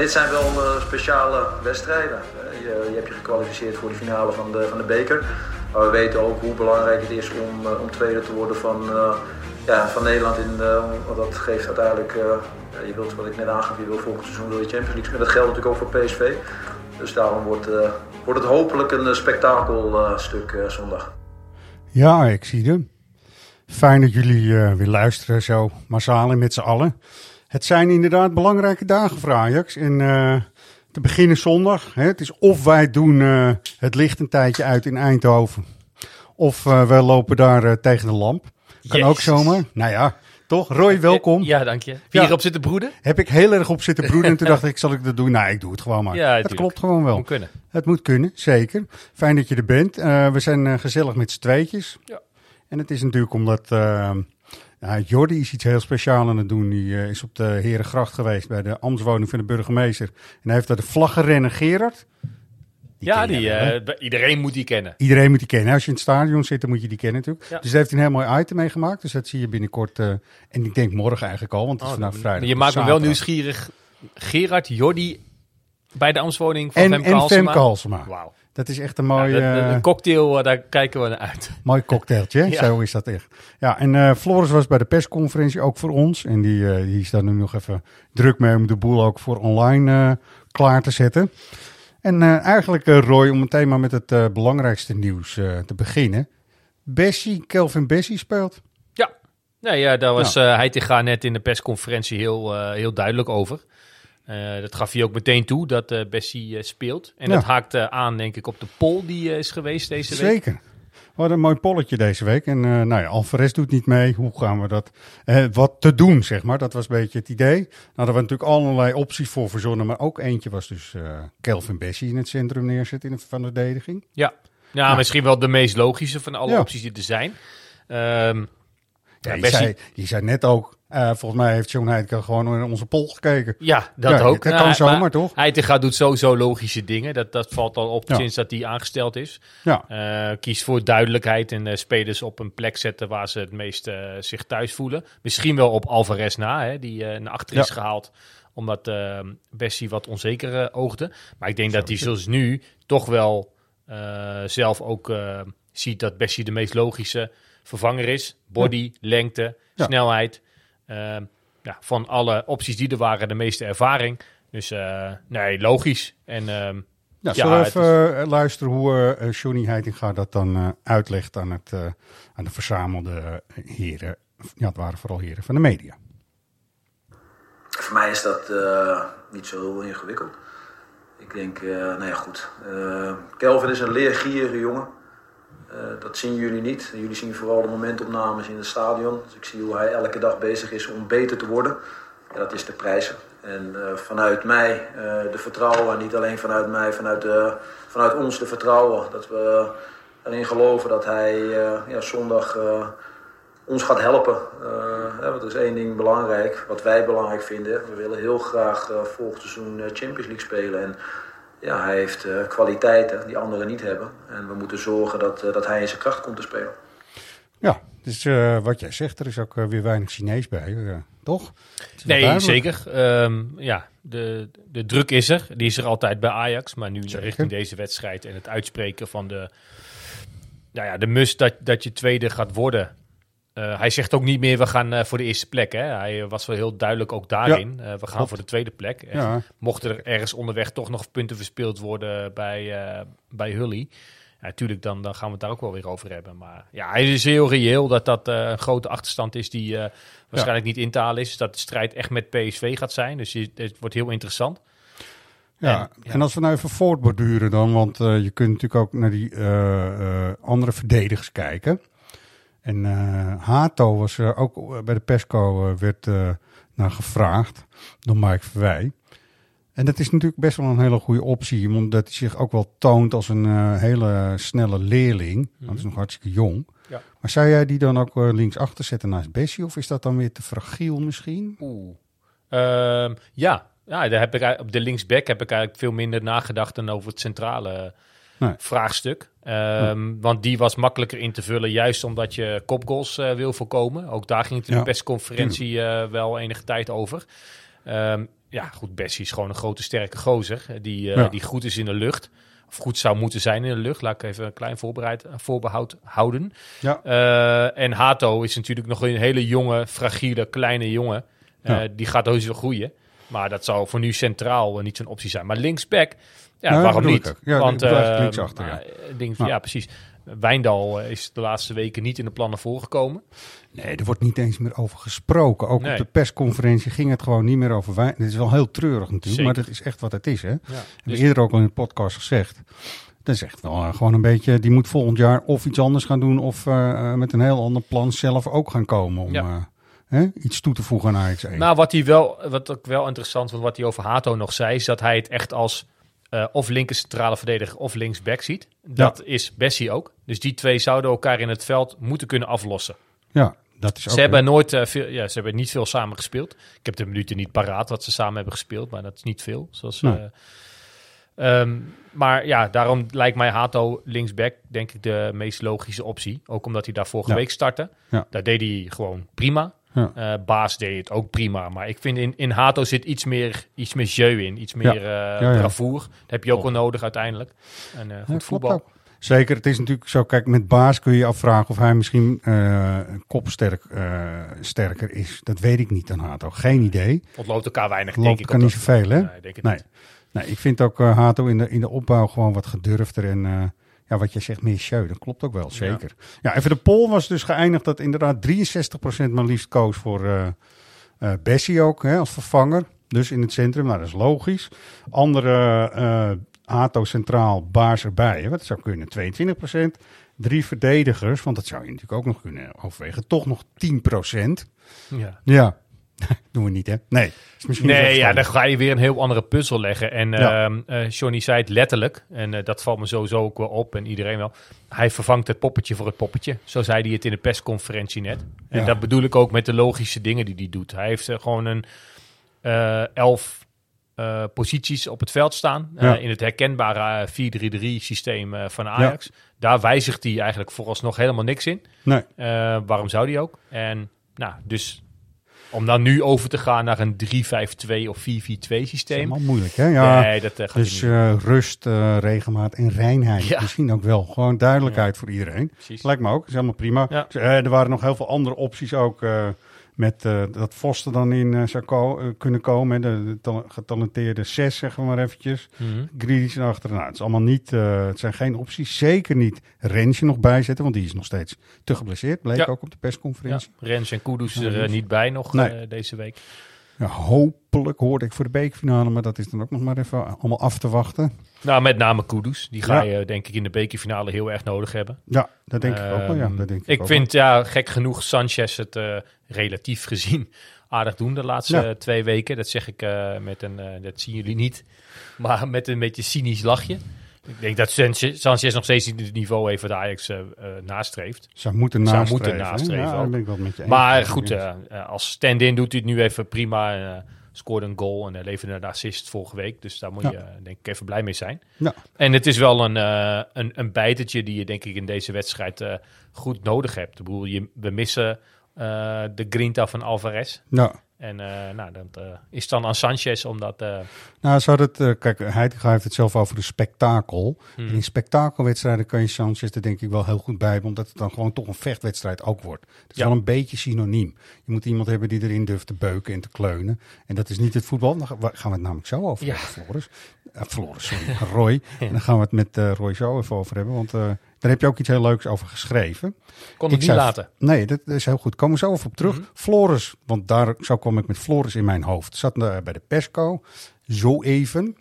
Dit zijn wel uh, speciale wedstrijden. Je, je hebt je gekwalificeerd voor de finale van de, van de beker. Maar we weten ook hoe belangrijk het is om, uh, om tweede te worden van, uh, ja, van Nederland. In, want dat geeft uiteindelijk, je wilt, wat ik net aangaf, je wil volgend seizoen wil je Champions League. Maar dat geldt natuurlijk ook voor PSV. Dus daarom wordt, wordt het hopelijk een spektakelstuk zondag. Ja, ik zie hem. Fijn dat jullie weer luisteren zo massaal en met z'n allen. Het zijn inderdaad belangrijke dagen voor Ajax. En uh, te beginnen zondag. Hè, het is of wij doen uh, het licht een tijdje uit in Eindhoven. Of uh, wij lopen daar tegen de lamp. Kan Jezus. ook zomaar. Nou ja, toch? Roy, welkom. Ja, dank je. Heb je ja. hierop zitten broeden? Heb ik heel erg op zitten broeden. en toen dacht ik, zal ik dat doen? Nou, ik doe het gewoon maar. Ja, het klopt gewoon wel. Het moet kunnen. Het moet kunnen, zeker. Fijn dat je er bent. we zijn gezellig met z'n tweetjes. Ja. En het is natuurlijk omdat... Nou, Jordi is iets heel speciaals aan het doen. Die uh, is op de Herengracht geweest bij de ambtswoning van de burgemeester. En hij heeft daar de vlaggenrenner Gerard. Die ja, die, uh, iedereen moet die kennen. Iedereen moet die kennen. Als je in het stadion zit, dan moet je die kennen natuurlijk. Ja. Dus daar heeft hij een heel mooi item mee gemaakt. Dus dat zie je binnenkort. Uh, en ik denk morgen eigenlijk al, want het is oh, vanaf vrijdag. Je maakt me wel nieuwsgierig. Gerard, Jordi bij de ambtswoning van en, Fem Kalsema. En Fem Kalsema. Wauw. Dat is echt een mooie... Ja, de, de cocktail, daar kijken we naar uit. Mooi cocktailtje, ja. zo is dat echt. Ja, en uh, Floris was bij de persconferentie ook voor ons. En die, uh, die is daar nu nog even druk mee om de boel ook voor online uh, klaar te zetten. En eigenlijk, Roy, om meteen maar met het belangrijkste nieuws te beginnen. Bessie, Kelvin Bessie speelt. Ja, nee, ja daar was ja. Heitinga net in de persconferentie heel, heel duidelijk over. Uh, dat gaf hij ook meteen toe dat uh, Bessie uh, speelt. En ja. dat haakt aan, denk ik, op de poll die is geweest deze Zeker. week. Zeker. Hadden een mooi polletje deze week. En nou ja, Alvarez doet niet mee. Hoe gaan we dat? wat te doen, zeg maar. Dat was een beetje het idee. Nou, hadden we natuurlijk allerlei opties voor verzonnen. Maar ook eentje was dus Kelvin Bessie in het centrum neerzetten in de, van de verdediging. Ja. ja, misschien wel de meest logische van alle ja. opties die er zijn. Um, ja, je, Bessie... zei, je zei net ook, uh, volgens mij heeft John Heitinga gewoon in onze poll gekeken. Ja, dat ja, ook. Dat kan nou, zomaar, toch? Heitinga doet sowieso logische dingen. Dat, dat valt al op ja. sinds dat hij aangesteld is. Ja. Uh, kiest voor duidelijkheid en uh, spelers op een plek zetten waar ze het meest zich thuis voelen. Misschien wel op Alvarez na, hè, die naar achter is gehaald omdat Bessie wat onzeker oogde. Maar ik denk dat hij zoals nu toch wel zelf ook ziet dat Bessie de meest logische vervanger is. Body, lengte, snelheid. Uh, ja, van alle opties die er waren, de meeste ervaring. Dus uh, nee, logisch. En, uh, ja, zullen we even is... luisteren hoe uh, Johnny Heitinga dat dan uh, uitlegt aan, het, uh, aan de verzamelde heren. Ja, het waren vooral heren van de media. Voor mij is dat niet zo heel ingewikkeld. Ik denk, nou ja goed. Kelvin is een leergierige jongen. Uh, dat zien jullie niet. Jullie zien vooral de momentopnames in het stadion. Dus ik zie hoe hij elke dag bezig is om beter te worden. En dat is de prijzen. En uh, vanuit mij uh, de vertrouwen, en niet alleen vanuit mij, vanuit, de, vanuit ons de vertrouwen. Dat we erin geloven dat hij ja, zondag ons gaat helpen. Er is één ding belangrijk, wat wij belangrijk vinden. We willen heel graag volgend seizoen Champions League spelen. En ja, hij heeft uh, kwaliteiten die anderen niet hebben. En we moeten zorgen dat, uh, dat hij in zijn kracht komt te spelen. Ja, dus uh, wat jij zegt, er is ook weer weinig Chinees bij, toch? Nee, zeker. Um, ja, de, de druk is er. Die is er altijd bij Ajax. Maar nu zeker. richting deze wedstrijd en het uitspreken van de, nou ja, de must dat, dat je tweede gaat worden. Uh, hij zegt ook niet meer, we gaan uh, voor de eerste plek. Hè? Hij was wel heel duidelijk ook daarin. Ja, uh, we gaan klopt. voor de tweede plek. En ja. Mochten er ergens onderweg toch nog punten verspeeld worden bij, bij Hully. Natuurlijk, dan, dan gaan we het daar ook wel weer over hebben. Maar ja, hij is heel reëel dat dat een grote achterstand is die waarschijnlijk ja. niet in te halen is. Dat de strijd echt met PSV gaat zijn. Dus het wordt heel interessant. Ja, en, ja. en als we nou even voortborduren dan, want je kunt natuurlijk ook naar die andere verdedigers kijken. En eh, Hato was er ook bij de Pesco eh, werd eh, naar gevraagd door Mike Verwij. En dat is natuurlijk best wel een hele goede optie, omdat hij zich ook wel toont als een eh, hele snelle leerling. Want hij is nog hartstikke jong. Ja. Maar zou jij die dan ook eh, links achter zetten naast Bessie? Of is dat dan weer te fragiel misschien? Oeh. Ehm, ja, ja daar heb ik, op de linksback heb ik eigenlijk veel minder nagedacht dan over het centrale Nee. vraagstuk. Ehm, Want die was makkelijker in te vullen, juist omdat je kopgoals eh, wil voorkomen. Ook daar ging het in Ja, de persconferentie eh, wel enige tijd over. Ehm, ja, goed, Bessie is gewoon een grote, sterke gozer. eh, Die, Ja. die goed is in de lucht. Of goed zou moeten zijn in de lucht. Laat ik even een klein voorbereid, voorbehoud houden. Ja. En Hato is natuurlijk nog een hele jonge, fragiele, kleine jongen. Die gaat heus wel groeien. Maar dat zou voor nu centraal niet zo'n optie zijn. Maar linksback, ja, waarom niet? ik. Ja, Want ik links achter, ja. maar, eh, links- Ja. precies. Wijndal eh, is de laatste weken niet in de plannen voorgekomen. Nee, er wordt niet eens meer over gesproken. Ook Nee. op de persconferentie ging het gewoon niet meer over wijn. Het is wel heel treurig natuurlijk, Zeker. maar dat is echt wat het is. Hè? Ja, Hebben dus- we eerder ook al in de podcast gezegd. Dat is echt wel eh, gewoon een beetje, die moet volgend jaar of iets anders gaan doen of met een heel ander plan zelf ook gaan komen om Ja. hè, iets toe te voegen aan Ajax 1. Nou, wat hij wel, wat ook wel interessant vond, wat hij over Hato nog zei, is dat hij het echt als eh, of linker centrale verdediger of linksback ziet. Dat is Bessie ook. Dus die twee zouden elkaar in het veld moeten kunnen aflossen. ja, dat is ook... Ze hebben nooit eh, veel, ja, ze hebben niet veel samen gespeeld. Ik heb de minuten niet paraat wat ze samen hebben gespeeld, maar dat is niet veel. Zoals, Nee. eh, ehm, maar ja, daarom lijkt mij Hato linksback denk ik de meest logische optie. Ook omdat hij daar vorige Ja. week startte. Ja. Daar deed hij gewoon prima. Ja. Eh, Baas deed het ook prima. Maar ik vind in, in Hato zit iets meer, iets meer jeu in. Iets meer eh ja. bravoer. Dat heb je ook wel nodig uiteindelijk. En eh, goed voetbal. Zeker, het is natuurlijk zo, kijk, met Baas kun je je afvragen of hij misschien eh kopsterk eh, sterker is. Dat weet ik niet aan Hato. Geen idee. Ontloopt elkaar weinig, denk ik. kan niet zoveel, hè? Nee, denk het Nee. niet. Nee, ik vind ook eh, Hato in de, in de opbouw gewoon wat gedurfder. En eh, ja, wat je zegt, show. Dat klopt ook wel, zeker. Ja, en voor de poll was dus geëindigd dat inderdaad 63% maar liefst koos voor eh, Bessie ook, hè, als vervanger. Dus in het centrum, nou dat is logisch. Andere eh Hato centraal, Baars erbij. Hè, wat zou kunnen, 22%. Drie verdedigers, want dat zou je natuurlijk ook nog kunnen overwegen. Toch nog 10%. Ja. Ja, doen we niet hè? Nee. Is Nee, ja, dan ga je weer een heel andere puzzel leggen. En Ja. ehm, eh, Johnny zei het letterlijk, en eh, dat valt me sowieso ook wel op en iedereen wel. Hij vervangt het poppetje voor het poppetje. Zo zei hij het in de persconferentie net. En Ja. dat bedoel ik ook met de logische dingen die hij doet. Hij heeft eh, gewoon een elf posities op het veld staan. Ja. in het herkenbare eh, 4-3-3 systeem van Ajax. Daar wijzigt hij eigenlijk vooralsnog helemaal niks in. Nee. Waarom zou die ook? En nou, dus om dan nu over te gaan naar een 3-5-2 of 4-4-2 Dat is systeem. allemaal moeilijk hè? Ja. nee, dat eh, gaat Dus eh, rust, eh, regelmaat en reinheid. Ja. Misschien ook wel. Gewoon duidelijkheid voor iedereen. Precies. Lijkt me ook. is helemaal prima. Ja. Dus, er waren nog heel veel andere opties ook. Met eh, dat Vos er dan in eh, zou ko- eh, kunnen komen. hè. De, de tal- getalenteerde zes, zeggen we maar eventjes. Grealish erachter. Nou, het is allemaal niet. het zijn geen opties. Zeker niet Rensje nog bijzetten. Want die is nog steeds te geblesseerd. Bleek Ja. ook op de Ja, persconferentie. Rens en Kudus Ja, er niet bij nog Nee. deze week. Ja, hopelijk hoorde ik voor de bekerfinale. Maar dat is dan ook nog maar even allemaal af te wachten. Nou, met name Kudus. Die ga Ja. je denk ik in de bekerfinale heel erg nodig hebben. Ja, dat denk ik ook wel. Ja, Ehm, dat denk ik ik ook vind ja, gek genoeg Sanchez het eh, relatief gezien aardig doen de laatste Ja. twee weken. Dat zeg ik eh, met een, eh, dat zien jullie niet, maar met een beetje cynisch lachje. Ik denk dat Sanchez, nog steeds niet het niveau heeft wat Ajax eh, nastreeft. Zou moeten Zou nastreven. moeten hè? nastreven Ja, ook. daar ben ik wel met je eens. Maar goed, als stand-in doet hij het nu even prima. En, eh, scoorde een goal en uh, leverde een assist vorige week. Dus daar moet Ja. je denk ik even blij mee zijn. Ja. En het is wel een, een, een bijtertje die je denk ik in deze wedstrijd goed nodig hebt. Ik bedoel, je, we missen de grinta van Alvarez. Ja. En eh, nou, dat eh, is dan aan Sanchez omdat... eh, Nou, zou eh, kijk, Heitinga heeft het zelf over een spektakel. Hmm. En in spektakelwedstrijden kan je Sanchez er denk ik wel heel goed bij omdat het dan gewoon toch een vechtwedstrijd ook wordt. Het is Ja. wel een beetje synoniem. Je moet iemand hebben die erin durft te beuken en te kleunen. En dat is niet het voetbal. Dan gaan we het namelijk zo over Ja. hebben, Floris. Floris, sorry, Roy. En dan gaan we het met Roy zo even over hebben, want daar heb je ook iets heel leuks over geschreven. kon Ik het niet zou- laten. Nee, dat is heel goed. Komen we zo even op terug. Mhm. Floris, want daar zo kwam ik met Floris in mijn hoofd. Zat eh, bij de Pesco, zo even.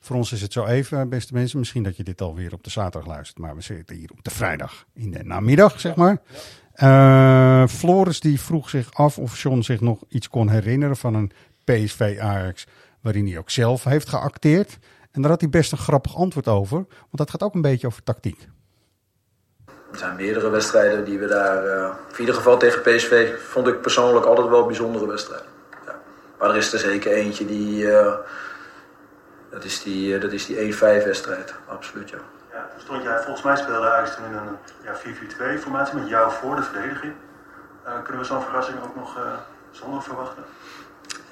Voor ons is het zo even, beste mensen. Misschien dat je dit alweer op de zaterdag luistert, maar we zitten hier op de vrijdag in de namiddag, zeg maar. Eh, Floris die vroeg zich af of John zich nog iets kon herinneren van een PSV Ajax waarin hij ook zelf heeft geacteerd. En daar had hij best een grappig antwoord over, want dat gaat ook een beetje over tactiek. Er zijn meerdere wedstrijden die we daar, eh, in ieder geval tegen PSV, vond ik persoonlijk altijd wel bijzondere wedstrijden. Ja. Maar er is er zeker eentje die, eh, dat is die, eh, dat is die 1-5 wedstrijd, absoluut ja. Ja, toen stond jij, volgens mij speelde Ajax toen in een ja, 4-4-2 formatie met jou voor de verdediging. Kunnen we zo'n verrassing ook nog zondag verwachten?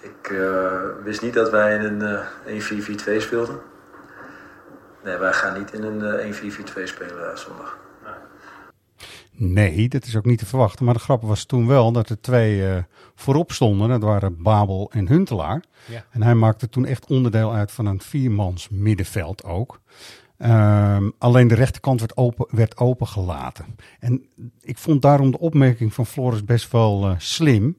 Ik wist niet dat wij in een eh, 1-4-4-2 speelden. Nee, wij gaan niet in een eh, 1-4-4-2 spelen zondag. Nee, dat is ook niet te verwachten. Maar de grap was toen wel dat er twee eh, voorop stonden. Dat waren Babel en Huntelaar. Ja. En hij maakte toen echt onderdeel uit van een viermans middenveld ook. Ehm, alleen de rechterkant werd, open, werd opengelaten. En ik vond daarom de opmerking van Floris best wel eh, slim.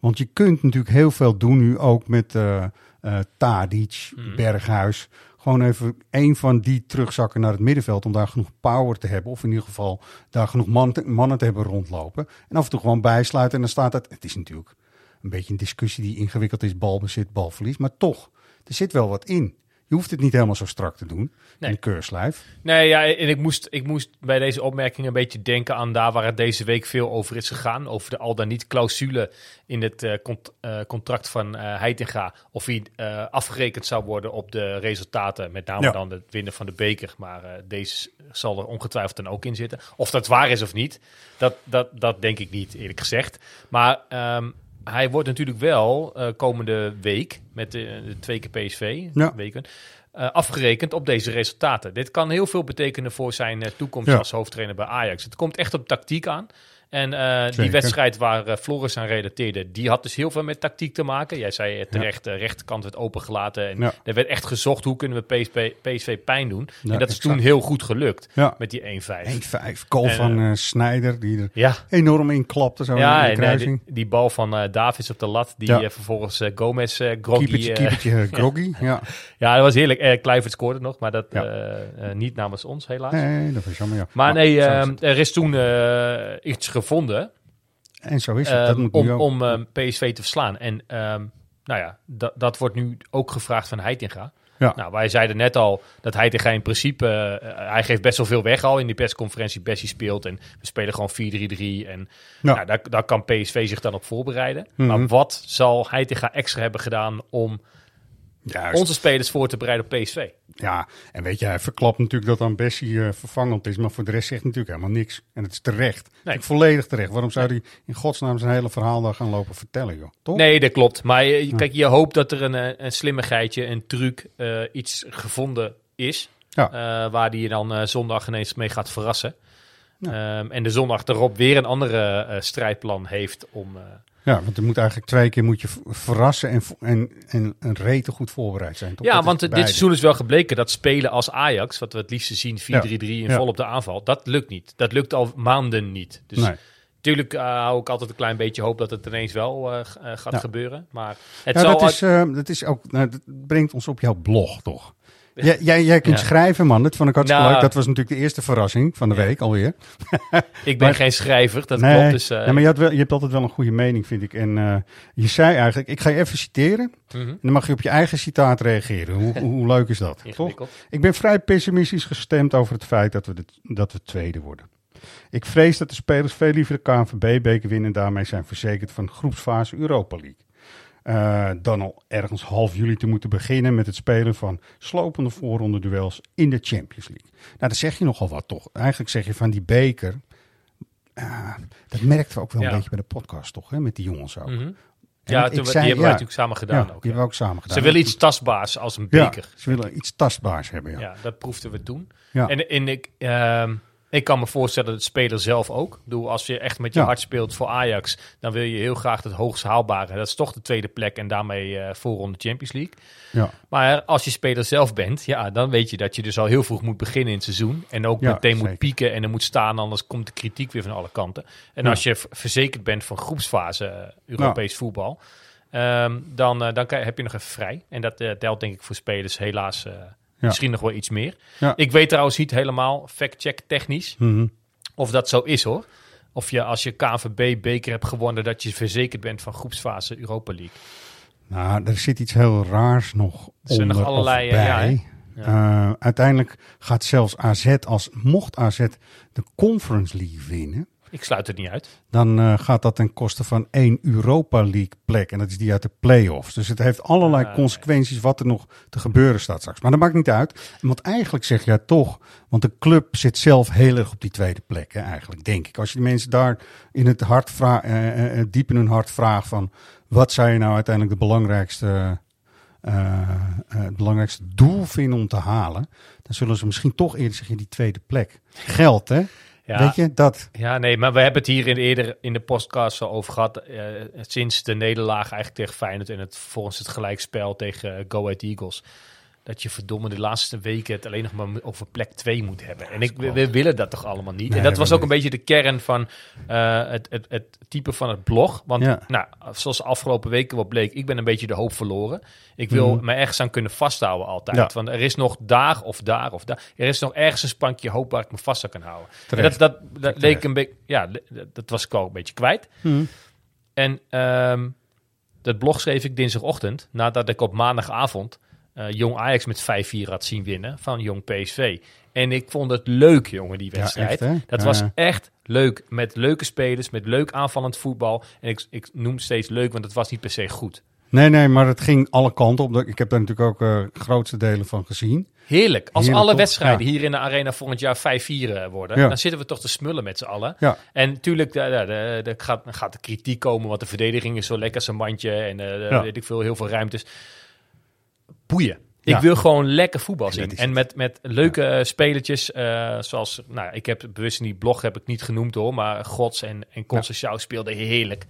Want je kunt natuurlijk heel veel doen nu ook met eh eh, Tadic, Berghuis. Gewoon even één van die terugzakken naar het middenveld om daar genoeg power te hebben. Of in ieder geval daar genoeg mannen te hebben rondlopen. En af en toe gewoon bijsluiten. En dan staat het. Het is natuurlijk een beetje een discussie die ingewikkeld is: balbezit, balverlies. Maar toch, er zit wel wat in. Je hoeft het niet helemaal zo strak te doen. Nee. Een keurslijf. Nee, ja, en ik moest, ik moest bij deze opmerking een beetje denken aan daar waar het deze week veel over is gegaan. Over de al dan niet clausule in het eh, cont- eh, contract van eh Heitinga. Of die eh, afgerekend zou worden op de resultaten. Met name Ja. dan het winnen van de beker. Maar deze zal er ongetwijfeld dan ook in zitten. Of dat waar is of niet, dat, dat, dat denk ik niet, eerlijk gezegd. Maar ehm, hij wordt natuurlijk wel eh, komende week met de, de twee keer PSV Ja. weken, eh, afgerekend op deze resultaten. Dit kan heel veel betekenen voor zijn eh, toekomst Ja. als hoofdtrainer bij Ajax. Het komt echt op tactiek aan. En eh, die wedstrijd waar eh, Floris aan relateerde, die had dus heel veel met tactiek te maken. Jij zei eh, terecht, de rechterkant werd opengelaten. En Ja. er werd echt gezocht, hoe kunnen we PSV, PSV pijn doen? Ja, en dat is toen heel goed gelukt Ja. met die 1-5. 1-5. Goal En, van Snijder, die er enorm in klapte. Zo ja in de en, kruising. die, die bal van Davids op de lat, die vervolgens Gomez groggy... Keepertje, keepertje groggy. Ja. ja, dat was heerlijk. Eh Kluivert scoorde nog, maar dat niet namens ons helaas. Nee, dat was jammer. Ja. Maar Ah, nee, ehm, er is toen iets gevonden en zo is het. dat ehm, om, om ehm, PSV te verslaan. En ehm, nou ja, dat, dat wordt nu ook gevraagd van Heitinga. Ja. Nou, wij zeiden net al dat Heitinga in principe... eh, hij geeft best wel veel weg al in die persconferentie. Bessie speelt en we spelen gewoon 4-3-3. En Ja. nou, daar, daar kan PSV zich dan op voorbereiden. Mhm. Maar wat zal Heitinga extra hebben gedaan om Juist. onze spelers voor te bereiden op PSV? Ja, en weet je, hij verklapt natuurlijk dat dan Bessie eh, vervangend is, maar voor de rest zegt natuurlijk helemaal niks. En het is terecht. Nee. Volledig terecht. Waarom zou hij in godsnaam zijn hele verhaal daar gaan lopen vertellen, joh? Toch? Nee, dat klopt. Maar eh, kijk, je hoopt dat er een, eh, een slimmigheidje, een truc, iets gevonden is. Ja. waar die je dan zondag ineens mee gaat verrassen. Ehm, en de zondag erop weer een andere strijdplan heeft om... Ja, want er moet eigenlijk twee keer moet je verrassen en, en, en, en rete goed voorbereid zijn. Toch? ja, Dat want dit seizoen is wel gebleken dat spelen als Ajax, wat we het liefst zien, 4-3-3 en vol op de aanval, dat lukt niet. Dat lukt al maanden niet. Dus Nee. natuurlijk eh, hou ik altijd een klein beetje hoop dat het ineens wel eh, eh, gaat Ja. gebeuren. Maar het Ja, zal dat, is, dat is ook, nou, dat brengt ons op jouw blog, toch? Jij, jij, jij kunt Ja. schrijven, man. Dat vond ik hartstikke Nou. leuk. Dat was natuurlijk de eerste verrassing van de week alweer. ik ben maar- geen schrijver, dat nee, klopt. Dus, eh, nee, maar je, had wel, je hebt altijd wel een goede mening, vind ik. En eh, je zei eigenlijk, ik ga je even citeren. mhm, En dan mag je op je eigen citaat reageren. Hoe, hoe leuk is dat? Toch? Ik ben vrij pessimistisch gestemd over het feit dat we, de, dat we tweede worden. Ik vrees dat de spelers veel liever de KNVB-beker winnen en daarmee zijn verzekerd van groepsfase Europa League. Eh, dan al ergens half juli te moeten beginnen met het spelen van slopende voorronde duels in de Champions League. Nou, dan zeg je nogal wat toch. Eigenlijk zeg je van die beker. eh, dat merkten we ook wel Ja. een beetje bij de podcast, toch? Hè? Met die jongens ook. Mhm. Ja, toen, we- zei- die hebben ja. natuurlijk samen gedaan Ja, ook. die hebben we ook samen gedaan. Ze willen iets tastbaars als een beker. ze willen iets tastbaars hebben, ja. Ja, dat proefden we toen. En, en ik, ehm, ik kan me voorstellen dat de speler zelf ook. Ik bedoel, als je echt met je Ja. hart speelt voor Ajax, dan wil je heel graag het hoogst haalbare. Dat is toch de tweede plek en daarmee eh voorronde Champions League. ja. Maar als je speler zelf bent, ja, dan weet je dat je dus al heel vroeg moet beginnen in het seizoen. En ook Ja, meteen zeker. moet pieken en er moet staan, anders komt de kritiek weer van alle kanten. En Ja. als je verzekerd bent van groepsfase eh, Europees voetbal, ehm, dan, eh, dan kan, heb je nog even vrij. En dat telt denk ik voor spelers helaas misschien nog wel iets meer. Ja. Ik weet trouwens niet helemaal, fact-check technisch, Mhm. of dat zo is hoor. Of je als je KNVB-beker hebt gewonnen, dat je verzekerd bent van groepsfase Europa League. Nou, er zit iets heel raars nog zijn onder nog allerlei, eh, ja. Eh, uiteindelijk gaat zelfs AZ, als mocht AZ de Conference League winnen, Ik sluit het niet uit. dan eh, gaat dat ten koste van één Europa League plek. En dat is die uit de play-offs. Dus het heeft allerlei Ah, consequenties wat er nog te gebeuren staat straks. Maar dat maakt niet uit. Want eigenlijk zeg je ja, toch, want de club zit zelf heel erg op die tweede plek. Hè, eigenlijk, denk ik. Als je de mensen daar in het hart vra- eh, eh, diep in hun hart vraagt van... wat zou je nou uiteindelijk de belangrijkste, het belangrijkste doel vinden om te halen... dan zullen ze misschien toch eerder zeggen die tweede plek. Geld, hè? Ja, Weet je, dat... Ja, nee, maar we hebben het hier in, eerder in de podcast al over gehad. eh, sinds de nederlaag eigenlijk tegen Feyenoord en het volgens het gelijkspel tegen Go Ahead Eagles. Dat je verdomme de laatste weken het alleen nog maar over plek 2 moet hebben. En ik, we, we willen dat toch allemaal niet. Nee, en dat was ook niet. een beetje de kern van eh, het, het, het type van het blog. Want Ja. nou, zoals de afgelopen weken wat bleek, ik ben een beetje de hoop verloren. Ik wil Mhm. me ergens aan kunnen vasthouden altijd. Ja. Want er is nog daar of daar of daar. Er is nog ergens een sprankje hoop waar ik me vast zou kunnen houden. En dat, dat, dat leek een beetje, ja, dat was ik al een beetje kwijt. Hm. En ehm, dat blog schreef ik dinsdagochtend, nadat ik op maandagavond Jong Ajax met 5-4 had zien winnen van Jong PSV. En ik vond het leuk, jongen, die Ja, wedstrijd. echt, dat Ja, was echt leuk. Met leuke spelers, met leuk aanvallend voetbal. En ik, ik noem steeds leuk, want het was niet per se goed. Nee, nee, maar het ging alle kanten op. Ik heb daar natuurlijk ook eh grootste delen van gezien. Heerlijk. Als Heerlijk, alle wedstrijden Ja. hier in de arena volgend jaar 5-4 eh, worden, Ja. dan zitten we toch te smullen met z'n allen. Ja. En natuurlijk, daar daar gaat, gaat de kritiek komen, want de verdediging is zo lekker zijn mandje en eh, Ja. weet ik veel, heel veel ruimtes. Boeien. Ja. Ik wil gewoon lekker voetbal zien. En met, met leuke eh, spelertjes, eh, zoals, nou, ik heb bewust in die blog heb ik niet genoemd hoor, maar Gods en, en Conceição speelden heerlijk.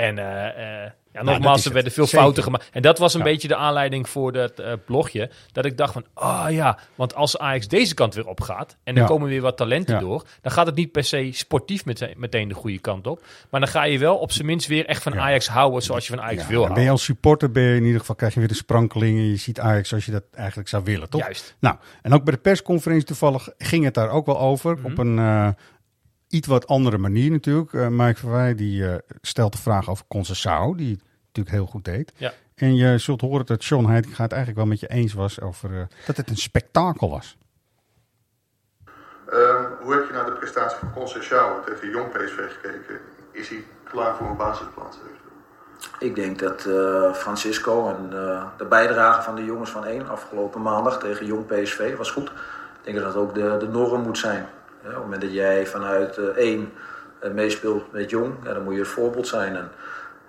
En eh, eh, ja, dat nogmaals, er werden veel Zeker. fouten gemaakt. En dat was een Ja. beetje de aanleiding voor dat eh, blogje. Dat ik dacht van, ah ja, want als Ajax deze kant weer opgaat... en er Ja. komen weer wat talenten Ja. door... dan gaat het niet per se sportief meteen, meteen de goede kant op. Maar dan ga je wel op zijn minst weer echt van Ja. Ajax houden... zoals je van Ajax Ja, wil dan ben je houden. als supporter, ben je in ieder geval krijg je weer de sprankelingen. Je ziet Ajax zoals je dat eigenlijk zou willen, toch? Juist. Nou, en ook bij de persconferentie toevallig ging het daar ook wel over. Mhm. Op een iets wat andere manier natuurlijk. Eh Mike Verwij die eh, stelt de vraag over Concessao, die het natuurlijk heel goed deed. Ja. En je zult horen dat Sean Heitinga het eigenlijk wel met je eens was over eh, dat het een spektakel was. Ehm, hoe heb je naar de prestatie van Conceição tegen Jong PSV gekeken? Is hij klaar voor een basisplaats? eventueel? Ik denk dat eh, Francisco en eh, de bijdrage van de jongens van 1 afgelopen maandag tegen Jong PSV was goed. Ik denk dat dat ook de, de norm moet zijn. Ja, op het moment dat jij vanuit eh 1 meespeelt met Jong, ja, dan moet je het voorbeeld zijn. En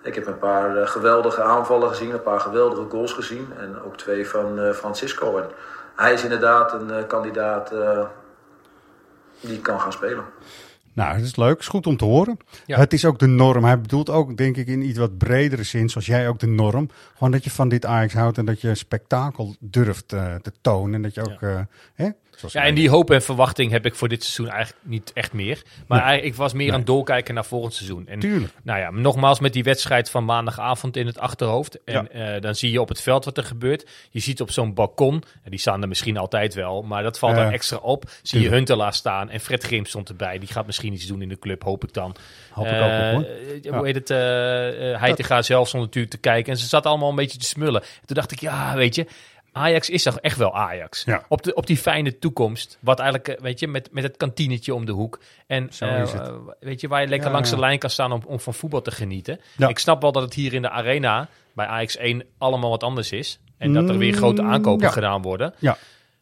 ik heb een paar eh, geweldige aanvallen gezien, een paar geweldige goals gezien. En ook twee van eh, Francisco. En hij is inderdaad een eh, kandidaat eh, die kan gaan spelen. Nou, het is leuk. Het is goed om te horen. Ja. Het is ook de norm. Hij bedoelt ook, denk ik, in iets wat bredere zin, zoals jij ook de norm. Gewoon dat je van dit Ajax houdt en dat je spektakel durft eh, te tonen. En dat je ook, eh, hè, Ja, en die hoop en verwachting heb ik voor dit seizoen eigenlijk niet echt meer. Maar Nee. ik was meer Nee. aan het doorkijken naar volgend seizoen. En Tuurlijk. Nou ja, nogmaals met die wedstrijd van maandagavond in het achterhoofd. En eh, dan zie je op het veld wat er gebeurt. Je ziet op zo'n balkon, en die staan er misschien altijd wel, maar dat valt dan extra op. Zie je. Huntelaar staan en Fred Grim stond erbij. Die gaat misschien iets doen in de club, hoop ik dan. Hoop ik Eh, ook op, hoor. eh, Ja. Hoe heet het? eh hij te gaan zelf stond natuurlijk te kijken. En ze zat allemaal een beetje te smullen. Toen dacht ik, ja, weet je... Ajax is toch echt wel Ajax. Ja. Op, de, op die fijne toekomst. Wat eigenlijk, eh, weet je, met, met het kantinetje om de hoek. En Zo eh, is het. eh, weet je, waar je lekker Ja, langs ja. de lijn kan staan om, om van voetbal te genieten. Ja. Ik snap wel dat het hier in de arena bij Ajax 1 allemaal wat anders is. En dat er weer grote Mm, aankopen ja. gedaan worden. Ja.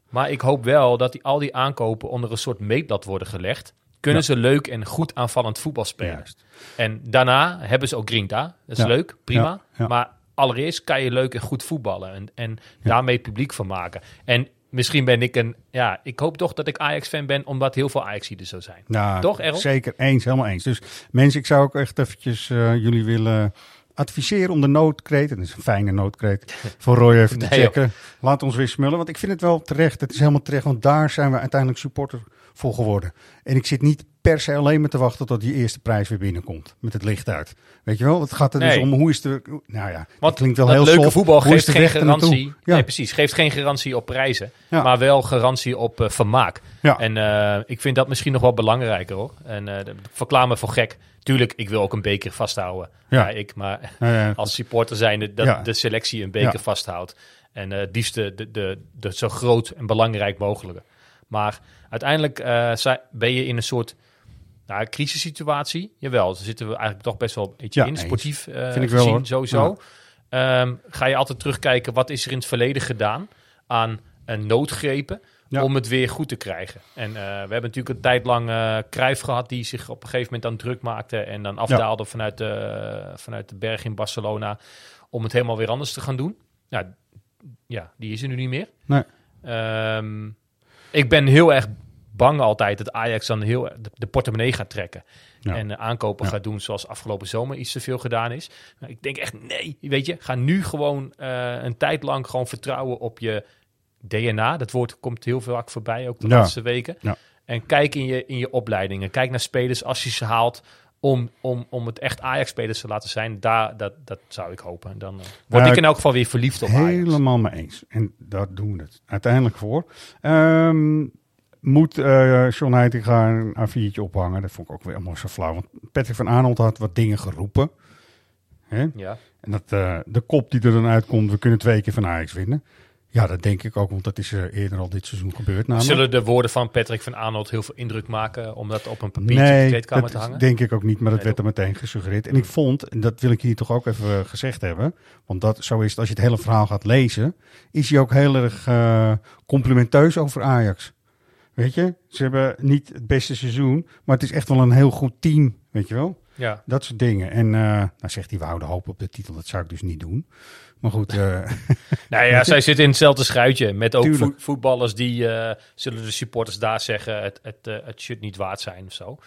Maar ik hoop wel dat die, al die aankopen onder een soort meetlat worden gelegd. Kunnen Ja. ze leuk en goed aanvallend voetbal spelen. Juist. En daarna hebben ze ook Grinta. Dat is Ja. leuk, prima. Ja, ja. Maar allereerst kan je leuk en goed voetballen. En, en daarmee het publiek van maken. En misschien ben ik een... Ja, ik hoop toch dat ik Ajax-fan ben... omdat heel veel ajax er zo zijn. Nou, Toch, Errol? Zeker eens, helemaal eens. Dus mensen, ik zou ook echt eventjes eh, jullie willen adviseren om de noodkreet, dat is een fijne noodkreet, voor Roy even te Nee, checken. Laat ons weer smullen, want ik vind het wel terecht. Het is helemaal terecht, want daar zijn we uiteindelijk supporter voor geworden. En ik zit niet per se alleen maar te wachten tot die eerste prijs weer binnenkomt. Met het licht uit. Weet je wel, het gaat er dus om hoe is de... Nou ja, Want klinkt wel heel leuke soft. voetbal Hoe geeft geen garantie. Ja. Nee, precies. Geeft geen garantie op prijzen. Ja. Maar wel garantie op eh, vermaak. Ja. En eh, ik vind dat misschien nog wel belangrijker hoor. En dat- verklaar me voor gek. Tuurlijk, ik wil ook een beker vasthouden. Ja. Ik, maar als supporter zijnde dat de selectie een beker vasthoudt. En het liefst de, de, de, de zo groot en belangrijk mogelijke. Maar uiteindelijk ben je in een soort nou, crisissituatie. Jawel, daar zitten we eigenlijk toch best wel een beetje Ja, in. Sportief eh Vind ik wel, gezien, sowieso. Ehm, ga je altijd terugkijken, wat is er in het verleden gedaan aan een noodgrepen Ja. om het weer goed te krijgen. En eh, we hebben natuurlijk een tijd lang eh Cruijff gehad die zich op een gegeven moment dan druk maakte en dan afdaalde vanuit, de, vanuit de berg in Barcelona om het helemaal weer anders te gaan doen. Nou, ja, die is er nu niet meer. Nee. Ehm, ik ben heel erg bang altijd dat Ajax dan heel de, de portemonnee gaat trekken. Ja. En aankopen Ja. gaat doen zoals afgelopen zomer iets te veel gedaan is. Nou, ik denk echt, nee, weet je, ga nu gewoon eh, een tijd lang gewoon vertrouwen op je DNA. Dat woord komt heel vaak voorbij, ook de Ja. laatste weken. Ja. En kijk in je, in je opleidingen. Kijk naar spelers als je ze haalt om, om, om het echt Ajax-spelers te laten zijn. Daar, dat, dat zou ik hopen. Dan eh, word Nou, ik in elk geval weer verliefd op Ajax. Helemaal mee eens. En daar doen we het uiteindelijk voor. Ehm, moet eh John Heitinga een A4'tje ophangen? Dat vond ik ook weer allemaal zo flauw. Want Patrick van Aanholt had wat dingen geroepen. Hè? Ja. En dat, eh, de kop die er dan uitkomt, we kunnen twee keer van Ajax winnen. Ja, dat denk ik ook, want dat is eh, eerder al dit seizoen gebeurd. Namelijk. Zullen de woorden van Patrick van Arnold heel veel indruk maken om dat op een papiertje in de Nee, kleedkamer dat te hangen? denk ik ook niet, maar dat Nee, werd er meteen gesuggereerd. En ik vond, en dat wil ik hier toch ook even gezegd hebben, want dat, zo is het als je het hele verhaal gaat lezen, is hij ook heel erg complimenteus over Ajax. Weet je, ze hebben niet het beste seizoen, maar het is echt wel een heel goed team, weet je wel. Ja. Dat soort dingen. En eh nou zegt hij, we houden hoop op de titel, dat zou ik dus niet doen. Maar goed, eh, Nou ja, zij zitten in hetzelfde schuitje. Met ook voetballers die, eh, zullen de supporters daar zeggen, het, het, het should niet waard zijn of zo.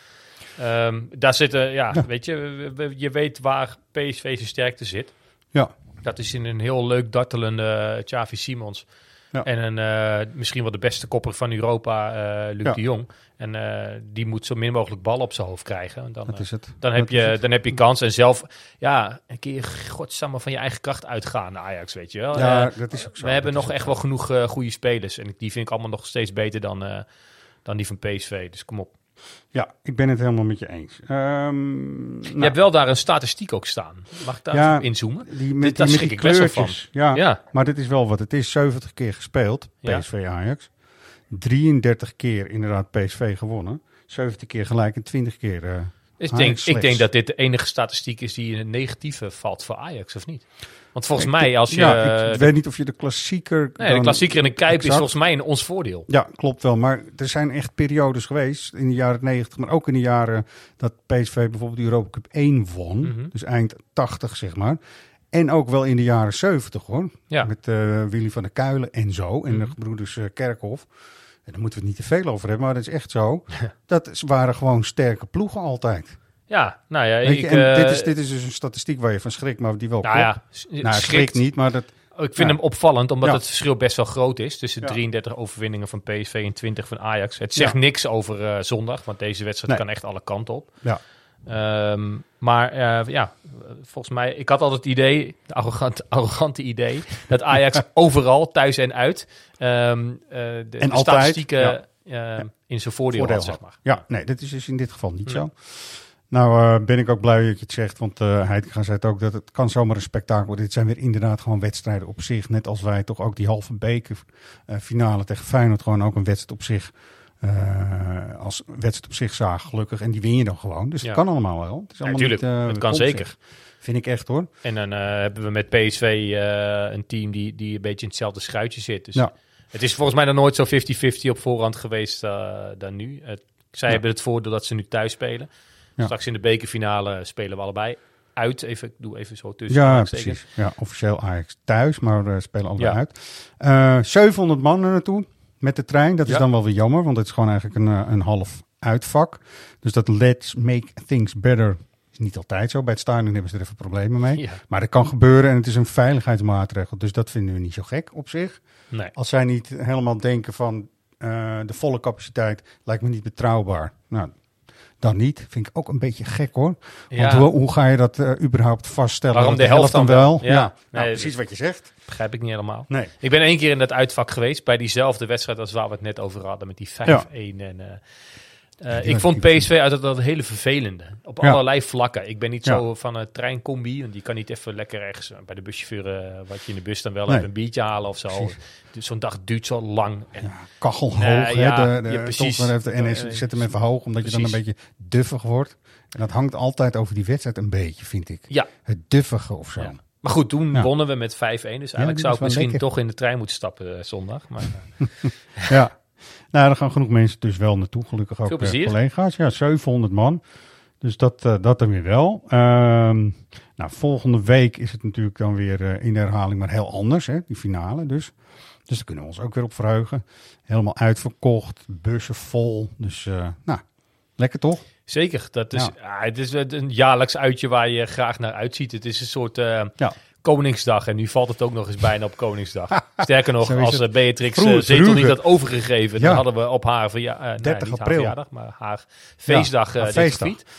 Ehm, daar zitten, ja, Ja. weet je, je weet waar PSV zijn sterkte zit. ja, Dat is in een heel leuk dartelende uh, Xavi Simons. Ja. En een, eh, misschien wel de beste kopper van Europa, eh Luc Ja. de Jong. En eh, die moet zo min mogelijk bal op zijn hoofd krijgen. En Dan, dat is het. dan, heb je, het. dan heb je kans. En zelf, ja, een keer godsamme van je eigen kracht uitgaan, Ajax, weet je wel. Ja, dat is ook zo. we hebben nog echt wel genoeg goede spelers. En die vind ik allemaal nog steeds beter dan, dan die van PSV. Dus kom op. Ja, ik ben het helemaal met je eens. Ehm, Je nou, hebt wel daar een statistiek ook staan. Mag ik daar Ja, inzoomen? Die, met, Dit- die, daar met schrik die ik best wel van. kleurtjes. Ja, Ja. maar dit is wel wat het is. 70 keer gespeeld. PSV Ajax. 33 keer inderdaad PSV gewonnen. 70 keer gelijk en 20 keer... eh, Ik denk, ik denk dat dit de enige statistiek is die in het negatieve valt voor Ajax, of niet? Want volgens ik- mij, als je... ja, ik de- weet niet of je de klassieker... nee, de klassieker in de Kuip is volgens mij in ons voordeel. Ja, klopt wel. Maar er zijn echt periodes geweest in de jaren 90, maar ook in de jaren dat PSV bijvoorbeeld de Europa Cup 1 won. Mhm. Dus eind 80, zeg maar. En ook wel in de jaren 70 hoor. Ja. Met eh, Willy van der Kuilen en zo. En Mhm. de gebroeders eh, Kerkhoff. En daar moeten we het niet te veel over hebben, maar dat is echt zo. Dat waren gewoon sterke ploegen altijd. Ja, nou ja, ik... en eh, dit, is, dit is dus een statistiek waar je van schrikt, maar die wel nou klopt. ja, nou, schrik schrikt. niet, maar dat... Ik vind Ja. hem opvallend, omdat Ja. het verschil best wel groot is tussen Ja. 33 overwinningen van PSV en 20 van Ajax. Het zegt niks over eh, zondag, want deze wedstrijd Nee. kan echt alle kanten op. Ja. Ehm, maar eh, ja, volgens mij, ik had altijd het idee, de arrogant, arrogante idee, dat Ajax overal, thuis en uit, ehm, eh, de, de altijd, statistieken ehm, in zijn voordeel, voordeel had, zeg maar. Ja, nee, dit is dus in dit geval niet zo. Nou eh, ben ik ook blij dat je het zegt, want uh, Heitinga zei het ook, dat het kan zomaar een spektakel worden. Dit zijn weer inderdaad gewoon wedstrijden op zich. Net als wij toch ook die halve beker uh, finale tegen Feyenoord gewoon ook een wedstrijd op zich, uh, als wedstrijd op zich zagen gelukkig. En die win je dan gewoon. Dus Ja. het kan allemaal wel. Het is allemaal niet, uh, het kan zeker. Vind ik echt hoor. En dan eh, hebben we met PSV eh, een team die, die een beetje in hetzelfde schuitje zit. Dus Ja. het is volgens mij nog nooit zo 50-50 op voorhand geweest uh, dan nu. Zij hebben het voordeel dat ze nu thuis spelen. Ja. Straks in de bekerfinale spelen we allebei uit. Even, ik doe even zo tussen. Ja, precies. Ja, officieel Ajax thuis, maar uh, spelen allebei Ja. uit. Uh, 700 man er naartoe met de trein. Dat is Ja. dan wel weer jammer, want het is gewoon eigenlijk een, uh, een half uitvak. Dus dat let's make things better is niet altijd zo. Bij het stadion hebben ze er even problemen mee. Ja. Maar dat kan gebeuren en het is een veiligheidsmaatregel. Dus dat vinden we niet zo gek op zich. Nee. Als zij niet helemaal denken van uh, de volle capaciteit lijkt me niet betrouwbaar. Nou, dan niet. Vind ik ook een beetje gek hoor. Want Ja. hoe, hoe ga je dat eh, überhaupt vaststellen? Waarom Dat de helft dan wel? Ja, Ja. Nou, Nee, precies dat- wat je zegt. Begrijp ik niet helemaal. Nee. Ik ben één keer in dat uitvak geweest bij diezelfde wedstrijd als waar we het net over hadden met die 5-1. En, eh, eh, ik vond PSV altijd dat hele vervelende. Op Ja. allerlei vlakken. Ik ben niet Ja. zo van een treincombi, want die kan niet even lekker ergens eh, bij de buschauffeur, eh, wat je in de bus dan wel Nee. hebt, een biertje halen of zo. Dus zo'n dag duurt zo lang. En, Kachel hoog. Nee, hè? ja, de, precies. Heeft de NS die zet hem even hoog, omdat je dan een beetje duffig wordt. En dat hangt altijd over die wedstrijd een beetje, vind ik. Ja. Het duffige of zo. Maar goed, toen Ja. wonnen we met 5-1. Dus eigenlijk zou ik misschien lekker. toch in de trein moeten stappen zondag. Maar, Ja. Nou, er gaan genoeg mensen dus wel naartoe. Gelukkig ook plezier. collega's. Ja, 700 man. Dus dat, eh, dat dan weer wel. Ehm, nou, volgende week is het natuurlijk dan weer eh, in de herhaling, maar heel anders, hè, die finale dus. Dus daar kunnen we ons ook weer op verheugen. Helemaal uitverkocht, bussen vol. Dus, nou, lekker toch? Zeker, dat is, Ja. ja. het is een jaarlijks uitje waar je graag naar uitziet. Het is een soort Ja. Koningsdag en nu valt het ook nog eens bijna op Koningsdag. Sterker nog, als eh, Beatrix eh, zetel niet had overgegeven, Ja. dan hadden we op haar, verja eh, nee, 30 niet haar april. verjaardag, maar haar feestdag Ja.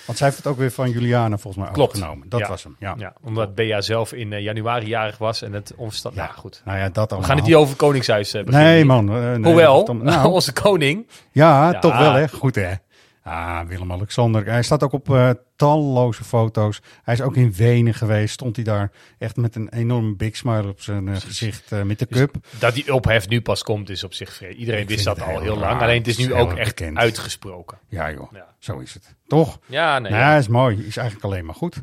Want zij heeft het ook weer van Juliana volgens mij Klopt. overgenomen. Dat Ja. was hem, ja. Ja, omdat Bea zelf in januari jarig was en het omstand. Ja. Nou goed, Nou ja, dat allemaal. we gaan het niet over Koningshuis beginnen. Nee, man. nee, Hoewel, dan- nou, onze koning, Ja, Ja. toch wel hè. Goed hè. Ah, Willem-Alexander. Hij staat ook op eh, talloze foto's. Hij is ook in Wenen geweest. Stond hij daar echt met een enorme big smile op zijn eh, gezicht eh, met de Dus cup. dat die ophef nu pas komt, is op zich. Iedereen Ik wist dat al heel heel lang. Alleen het is nu ook echt bekend. uitgesproken. Ja joh, Ja. zo is het. Toch? Ja, nee. ja, is mooi. Is eigenlijk alleen maar goed.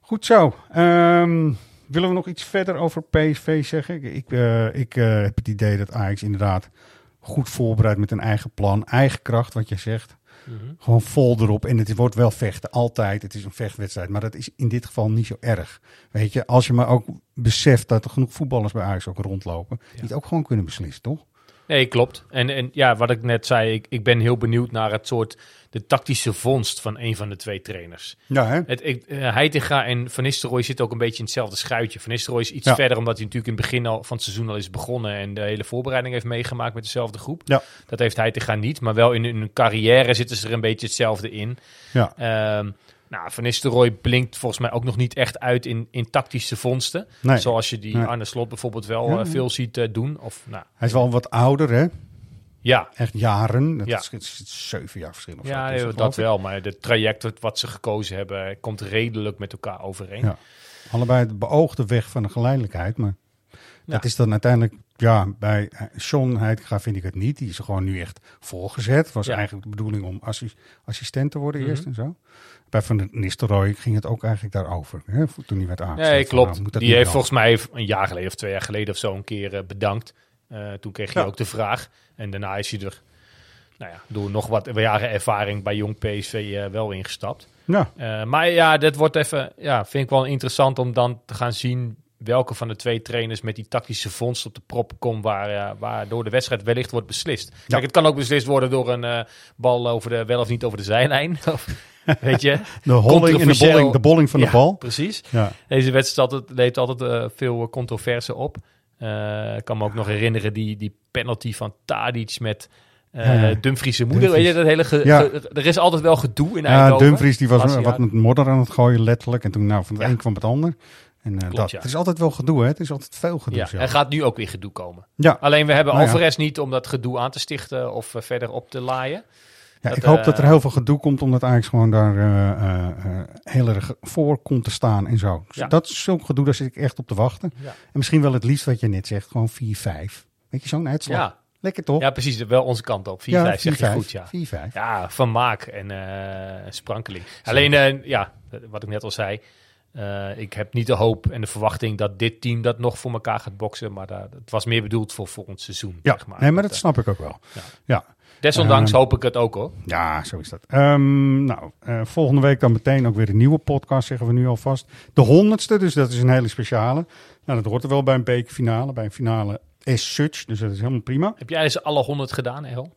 Goed zo. Ehm, willen we nog iets verder over PSV zeggen? Ik, ik, ik heb het idee dat Ajax inderdaad goed voorbereid met een eigen plan. Eigen kracht, wat je zegt. Mhm. Gewoon vol erop. En het wordt wel vechten, altijd. Het is een vechtwedstrijd. Maar dat is in dit geval niet zo erg. Weet je, als je maar ook beseft dat er genoeg voetballers bij Ajax ook rondlopen. Die het ook gewoon kunnen beslissen, toch? Nee, klopt. En, en ja, wat ik net zei, ik, ik ben heel benieuwd naar het soort, de tactische vondst van een van de twee trainers. Ja, hè? Het, ik, eh, Heitinga en Van Nistelrooy zitten ook een beetje in hetzelfde schuitje. Van Nistelrooy is iets Ja. verder, omdat hij natuurlijk in het begin al van het seizoen al is begonnen en de hele voorbereiding heeft meegemaakt met dezelfde groep. Ja. Dat heeft Heitinga niet, maar wel in hun carrière zitten ze er een beetje hetzelfde in. Ja. Ehm, nou, Van Nistelrooy blinkt volgens mij ook nog niet echt uit in, in tactische vondsten. Nee. Zoals je die Nee. Arne Slot bijvoorbeeld wel Ja, eh, ja. veel ziet eh, doen. Of, nou, Hij is wel wat ouder, hè? ja, Echt jaren. Dat Ja. is, zeven jaar verschil of zo. ja dat, wel. Maar het traject wat- wat ze gekozen hebben komt redelijk met elkaar overeen. Ja. Allebei de beoogde weg van de geleidelijkheid. Maar dat is dan uiteindelijk... Ja, bij eh, Sean Heitinga vind ik het niet. Die is er gewoon nu echt voorgezet. Was eigenlijk de bedoeling om assi- assistent te worden Mhm. eerst en zo. Bij Van Nistelrooy ging het ook eigenlijk daarover. Hè, toen hij werd aangesteld. Nee, Van, nou, klopt. dat Die heeft volgens mij een jaar geleden of twee jaar geleden of zo een keer eh, bedankt. Eh, toen kreeg hij Ja. ook de vraag. En daarna is hij er, nou ja, door nog wat jaren ervaring bij jong PSV wel ingestapt. Ja, maar ja, dit wordt even, ja, vind ik wel interessant om dan te gaan zien welke van de twee trainers met die tactische vondst op de prop komt, waar, eh, waardoor de wedstrijd wellicht wordt beslist. Kijk, het kan ook beslist worden door een eh, bal over de, wel of niet over de zijlijn. Weet je? de holling en de bolling, de bolling van Ja, de bal. Precies. Ja. Deze wedstrijd altijd, leed altijd eh, veel controverse op. Ik kan me ook nog herinneren die, die penalty van Tadic met Ja, ja. Dumfries' moeder. Dumfries. Weet je, dat hele ge- Ja. ge- er is altijd wel gedoe in Ja, Eindhoven. Dumfries die was wat met modder aan het gooien, letterlijk. En toen nou, van het Ja. een kwam het ander. En eh, dat. ja. Het is altijd wel gedoe, hè? Het is altijd veel gedoe. Ja, er gaat nu ook weer gedoe komen. ja. Alleen we hebben Nou ja. Niet om dat gedoe aan te stichten of eh, verder op te laaien. Ja, Dat, ik hoop eh, dat er heel veel gedoe komt, omdat Ajax gewoon daar heel erg voor komt te staan en zo. Dus Ja. Dat is zo'n gedoe, daar zit ik echt op te wachten. Ja. En misschien wel het liefst wat je net zegt, gewoon 4-5. Weet je, zo'n uitslag. Ja. Lekker toch? ja, precies. Wel onze kant op. 4-5 zeg je goed, ja. 4-5. Ja, vermaak en eh sprankeling. Alleen, ja, wat ik net al zei. Eh, ik heb niet de hoop en de verwachting dat dit team dat nog voor elkaar gaat boksen. Maar dat, het was meer bedoeld voor volgend seizoen. Ja, zeg maar. nee, maar dat eh, snap ik ook wel. Ja. Ja, Desondanks Ehm, hoop ik het ook hoor. ja zo is dat. Ehm, nou, eh, volgende week dan meteen ook weer een nieuwe podcast, zeggen we nu alvast. De honderdste, dus dat is een hele speciale. Nou, dat hoort er wel bij een bekerfinale, bij een finale as such. Dus dat is helemaal prima. Heb jij ze alle 100 gedaan, El?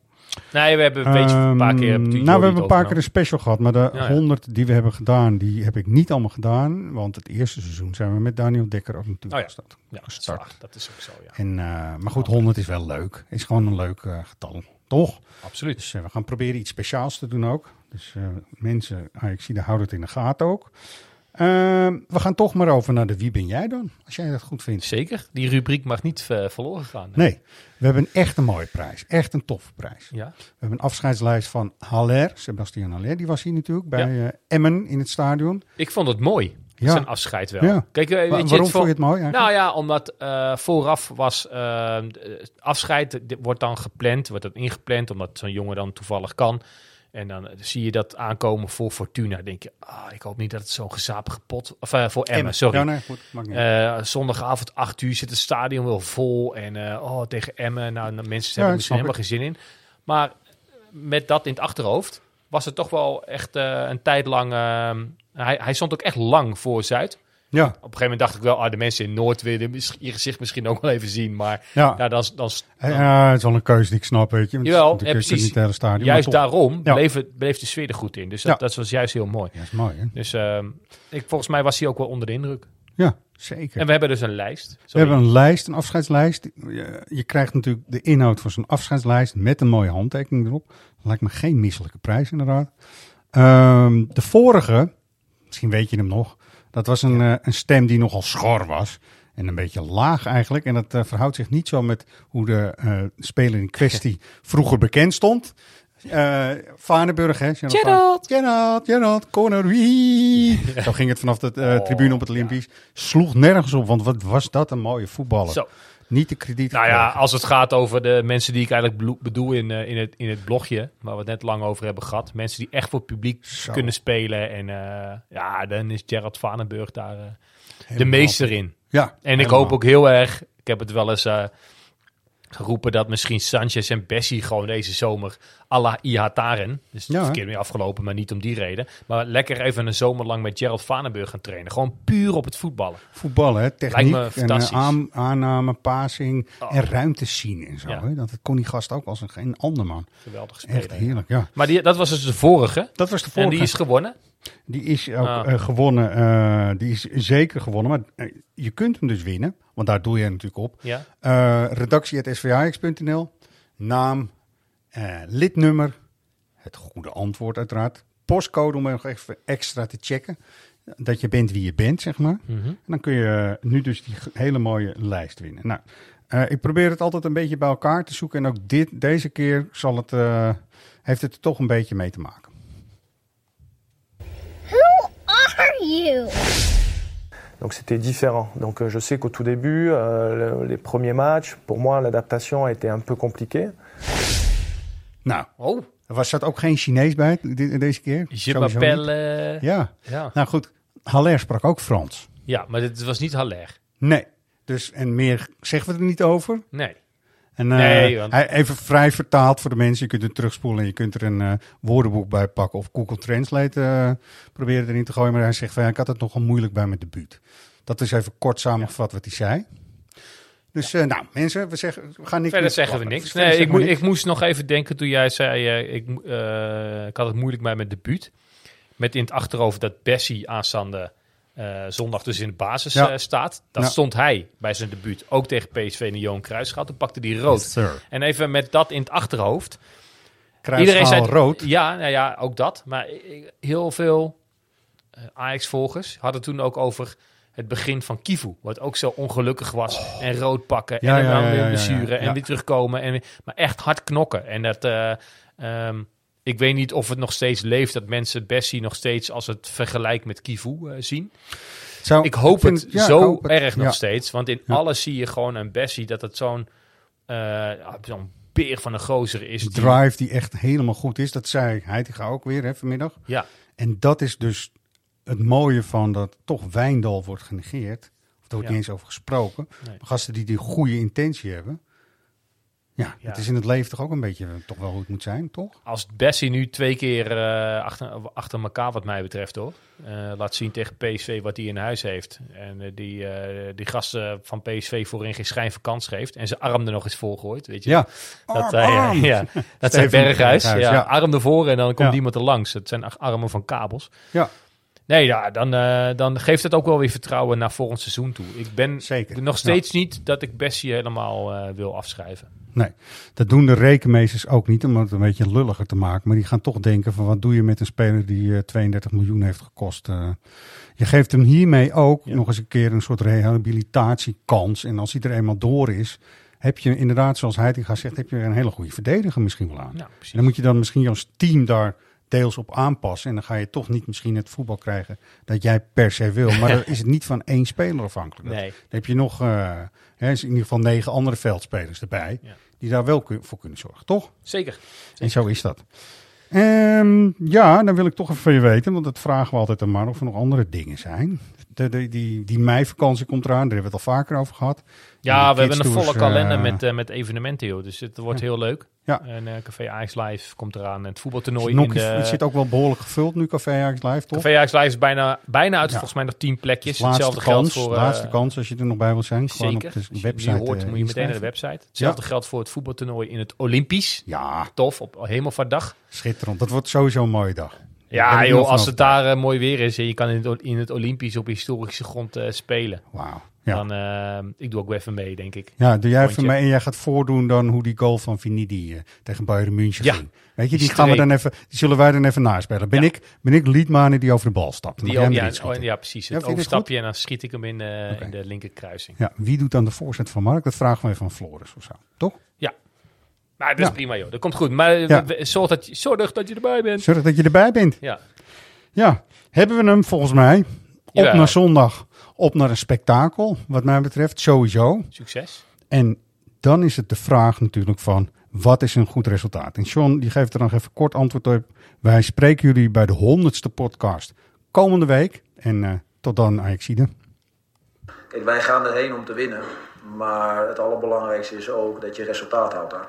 Nee, we hebben een, beetje, een paar keer. Ehm, nou, we hebben een paar keer een special gehad, maar de Ja, ja. 100 die we hebben gedaan, die heb ik niet allemaal gedaan. Want het eerste seizoen zijn we met Daniel Dekker ook natuurlijk Oh ja. gestart. Ja, dat is gestart. waar. dat is ook zo, ja. En, eh, maar goed, 100 is wel leuk. Is gewoon een leuk eh, getal. toch? Absoluut. Dus eh, we gaan proberen iets speciaals te doen ook. Dus mensen, ik zie, houden het in de gaten ook. Ehm, we gaan toch maar over naar de Wie ben jij dan? Als jij dat goed vindt. Zeker. Die rubriek mag niet eh, verloren gaan. Nee, we hebben echt een mooie prijs. Echt een toffe prijs. Ja. We hebben een afscheidslijst van Haller, Sebastian Haller. Die was hier natuurlijk bij Ja. eh, Emmen in het stadion. Ik vond het mooi. Ja. Zijn afscheid wel. Ja. Kijk, eh, weet Wa- je, waarom het vond je het mooi eigenlijk? Nou ja, omdat vooraf was het afscheid wordt dan gepland, wordt dat ingepland, omdat zo'n jongen dan toevallig kan. En dan zie je dat aankomen voor Fortuna. Denk je, ah, ik hoop niet dat het zo'n gezapige pot... Of eh, voor Emmen, sorry. Ja, nee, goed. Maakt niet. Eh, zondagavond 8 uur zit het stadion wel vol. En eh, oh, tegen Emmen. Nou, nou, mensen Ja, hebben er helemaal geen zin in. Maar met dat in het achterhoofd was het toch wel echt een tijd lang... eh, hij, hij stond ook echt lang voor Zuid. Ja, Op een gegeven moment dacht ik wel, ah, de mensen in Noord willen je gezicht misschien ook wel even zien. Maar ja. ja, dan, dan, dan- Ja, het is wel een keuze die ik snap, weet je. Jawel, is ja, precies. niet het hele stadion. juist daarom Ja. bleef, het, bleef de sfeer er goed in. Dus dat, dat was juist heel mooi. Ja, dat is mooi, hè? Dus ehm, ik, volgens mij was hij ook wel onder de indruk. Ja, zeker. En we hebben dus een lijst. We hebben een lijst, een afscheidslijst. Je, je krijgt natuurlijk de inhoud van zo'n afscheidslijst met een mooie handtekening erop. Lijkt me geen misselijke prijs, inderdaad. Ehm, de vorige, misschien weet je hem nog, dat was een, eh, een stem die nogal schor was. En een beetje laag eigenlijk. En dat eh, verhoudt zich niet zo met hoe de eh, speler in kwestie vroeger bekend stond. Eh Vaneburg, hè? Gerard Gerard. Van- Gerard, Gerard, corner, wie? Zo ging het vanaf de Oh, tribune op het Olympisch. Sloeg nergens op, want wat was dat een mooie voetballer. Zo. Niet de krediet. Nou ja, als het gaat over de mensen die ik eigenlijk bedoel in, eh, in, het, in het blogje, waar we het net lang over hebben gehad. Mensen die echt voor het publiek Zo. kunnen spelen. En eh, ja, dan is Gerard Vanenburg daar eh, de meester in. Ja, En ik hoop ook heel erg, ik heb het wel eens geroepen, dat misschien Sanchez en Bessie gewoon deze zomer la Ihataren, dus Ja, verkeerd mee afgelopen, maar niet om die reden, maar lekker even een zomer lang met Gerald Vanenburg gaan trainen. Gewoon puur op het voetballen. voetballen, hè? techniek Lijkt me en eh, aan, aanname, passing Oh. en ruimte zien en zo. Ja. Hè? Dat kon die gast ook als een geen ander man. Geweldig speler. Echt heerlijk, ja. Maar die, dat was dus de vorige. Dat was de En vorige. die is gewonnen. Die is ook Ah. eh, gewonnen. eh, die is zeker gewonnen. Maar je kunt hem dus winnen. Want daar doe je natuurlijk op. Ja. Redactie.svax.nl Naam, eh, lidnummer, het goede antwoord uiteraard. Postcode om nog even extra te checken. Dat je bent wie je bent, zeg maar. Mhm. En dan kun je nu dus die hele mooie lijst winnen. Nou, eh, ik probeer het altijd een beetje bij elkaar te zoeken. En ook dit, deze keer zal het, eh, heeft het er toch een beetje mee te maken. Who are you? Donc c'était différent. Donc euh, je sais qu'au tout début, euh, le- les premiers matchs, pour moi l'adaptation a été un peu compliquée. Nou, Oh, er was, zat ook geen Chinees bij de- deze keer. je Ja, ja. nou goed. Haller sprak ook Frans. ja, maar dit was niet Haller. Nee. Dus, en meer zeggen we er niet over. Nee. En, eh, Nee, want- even vrij vertaald voor de mensen. Je kunt het terugspoelen en je kunt er een eh, woordenboek bij pakken. Of Google Translate eh, proberen erin te gooien. Maar hij zegt van ja, ik had het nogal moeilijk bij mijn debuut. Dat is even kort samengevat wat hij zei. Dus eh, nou, mensen, we, zeggen, we gaan niet Verder zeggen we niks. Verder Nee, ik, zeggen we moe- niks. ik moest nog even denken toen jij zei, eh, ik, eh, ik had het moeilijk bij mijn debuut. Met in het achterhoofd dat Bessie aanstaande eh, zondag dus in de basis Ja. staat. Dat Ja. stond hij bij zijn debuut ook tegen PSV en de Johan Cruijffschaal. Toen pakte hij rood. Yes. En even met dat in het achterhoofd. Kruisschaal zei rood. Ja, nou ja, ook dat. Maar heel veel eh, Ajax-volgers hadden toen ook over het begin van Kivu. Wat ook zo ongelukkig was. En rood pakken. Ja, en ja, dan weer ja, ja, blessure. ja. En weer terugkomen. En, maar echt hard knokken. En dat... eh, ehm, ik weet niet of het nog steeds leeft dat mensen Bessie nog steeds als het vergelijk met Kivu eh, zien. Zou- Ik hoop vind- het ja, zo hoop het. erg nog steeds. Want in Ja. alles zie je gewoon een Bessie dat het zo'n zo'n beer van een gozer is. die- drive die echt helemaal goed is. Dat zei Heitinga ook weer hè, vanmiddag. Ja, En dat is dus het mooie van dat toch Wijndal wordt genegeerd. Of er wordt Ja. niet eens over gesproken. Nee. Gasten die die goede intentie hebben. Ja, Ja. het is in het leven toch ook een beetje eh, toch wel hoe het moet zijn, toch? als Bessie nu twee keer eh, achter, achter elkaar, wat mij betreft hoor, eh, laat zien tegen PSV wat hij in huis heeft. En die, die gasten van PSV voorin geen schijn van kans geeft. En zijn arm er nog eens volgooit, weet je. Ja. Dat, Arm, hij, arm. ja, dat zijn Berghuis. Ja, ja. Arm ervoor en dan komt iemand er langs. Het zijn armen van kabels. Ja. Nee, ja, dan, eh, dan geeft het ook wel weer vertrouwen naar volgend seizoen toe. Ik ben Zeker, nog steeds niet dat ik Bessie helemaal eh, wil afschrijven. Nee, dat doen de rekenmeesters ook niet om het een beetje lulliger te maken. Maar die gaan toch denken van wat doe je met een speler die eh, 32 miljoen heeft gekost. eh. je geeft hem hiermee ook nog eens een keer een soort rehabilitatiekans. En als hij er eenmaal door is, heb je inderdaad, zoals Heitinga zegt, heb je een hele goede verdediger misschien wel aan. Ja, precies. En dan moet je dan misschien als team daar deels op aanpassen. En dan ga je toch niet misschien het voetbal krijgen dat jij per se wil. Maar dan is het niet van één speler afhankelijk. Nee. Dan heb je nog eh, hè, in ieder geval negen andere veldspelers erbij. Ja. Die daar wel kun- voor kunnen zorgen, toch? Zeker. En zo is dat. Ehm, ja, dan wil ik toch even van je weten, want dat vragen we altijd aan maar of er nog andere dingen zijn. De, de, die, die meivakantie komt eraan, daar hebben we het al vaker over gehad. Ja, we hebben een volle kalender eh, met, eh, met evenementen, joh. Dus het wordt heel leuk. Ja. En eh, Café Ajax Live komt eraan. En het voetbaltoernooi in de... Het zit ook wel behoorlijk gevuld nu, Café Ajax Live, toch? Café Ajax Live is bijna, bijna uit. Ja. Volgens mij nog tien plekjes. Laatste Hetzelfde kans, geldt voor... eh, laatste kans als je er nog bij wil zijn. Gewoon Zeker. op de Als je website. die hoort, moet je meteen naar de website. Hetzelfde geldt voor het voetbaltoernooi in het Olympisch. Ja, Tof, op Hemelvaartdag. schitterend. Dat wordt sowieso een mooie dag. Ja, joh, als het daar eh, mooi weer is en je kan in het, in het Olympisch op historische grond eh, spelen. Wauw. Ja. Dan, eh, ik doe ook even mee, denk ik. Ja, doe jij even mee en jij gaat voordoen dan hoe die goal van Vinidi eh, tegen Bayern München Ja. ging. Weet je, Die die, gaan we dan even, die zullen wij dan even naspelen. Ben, Ja. ik, ben ik Liedmanen die over de bal stapt? Die ook, ja, oh, ja, precies. Ja, Het overstapje en dan schiet ik hem in, eh, in de linkerkruising. Ja, wie doet dan de voorzet van Mark? Dat vragen we even van Floris of zo. Toch? Maar dat is Ja. prima, joh. Dat komt goed. Maar eh, Ja. zorg, dat je, zorg dat je erbij bent. Zorg dat je erbij bent. Ja. Ja, hebben we hem volgens mij. Op naar zondag. Op naar een spektakel, wat mij betreft. Sowieso. Succes. En dan is het de vraag natuurlijk van, wat is een goed resultaat? En Sean, die geeft er nog even kort antwoord op. Wij spreken jullie bij de honderdste podcast komende week. En eh, tot dan, Ajaxide. Kijk, wij gaan erheen om te winnen. Maar het allerbelangrijkste is ook dat je resultaat houdt daar.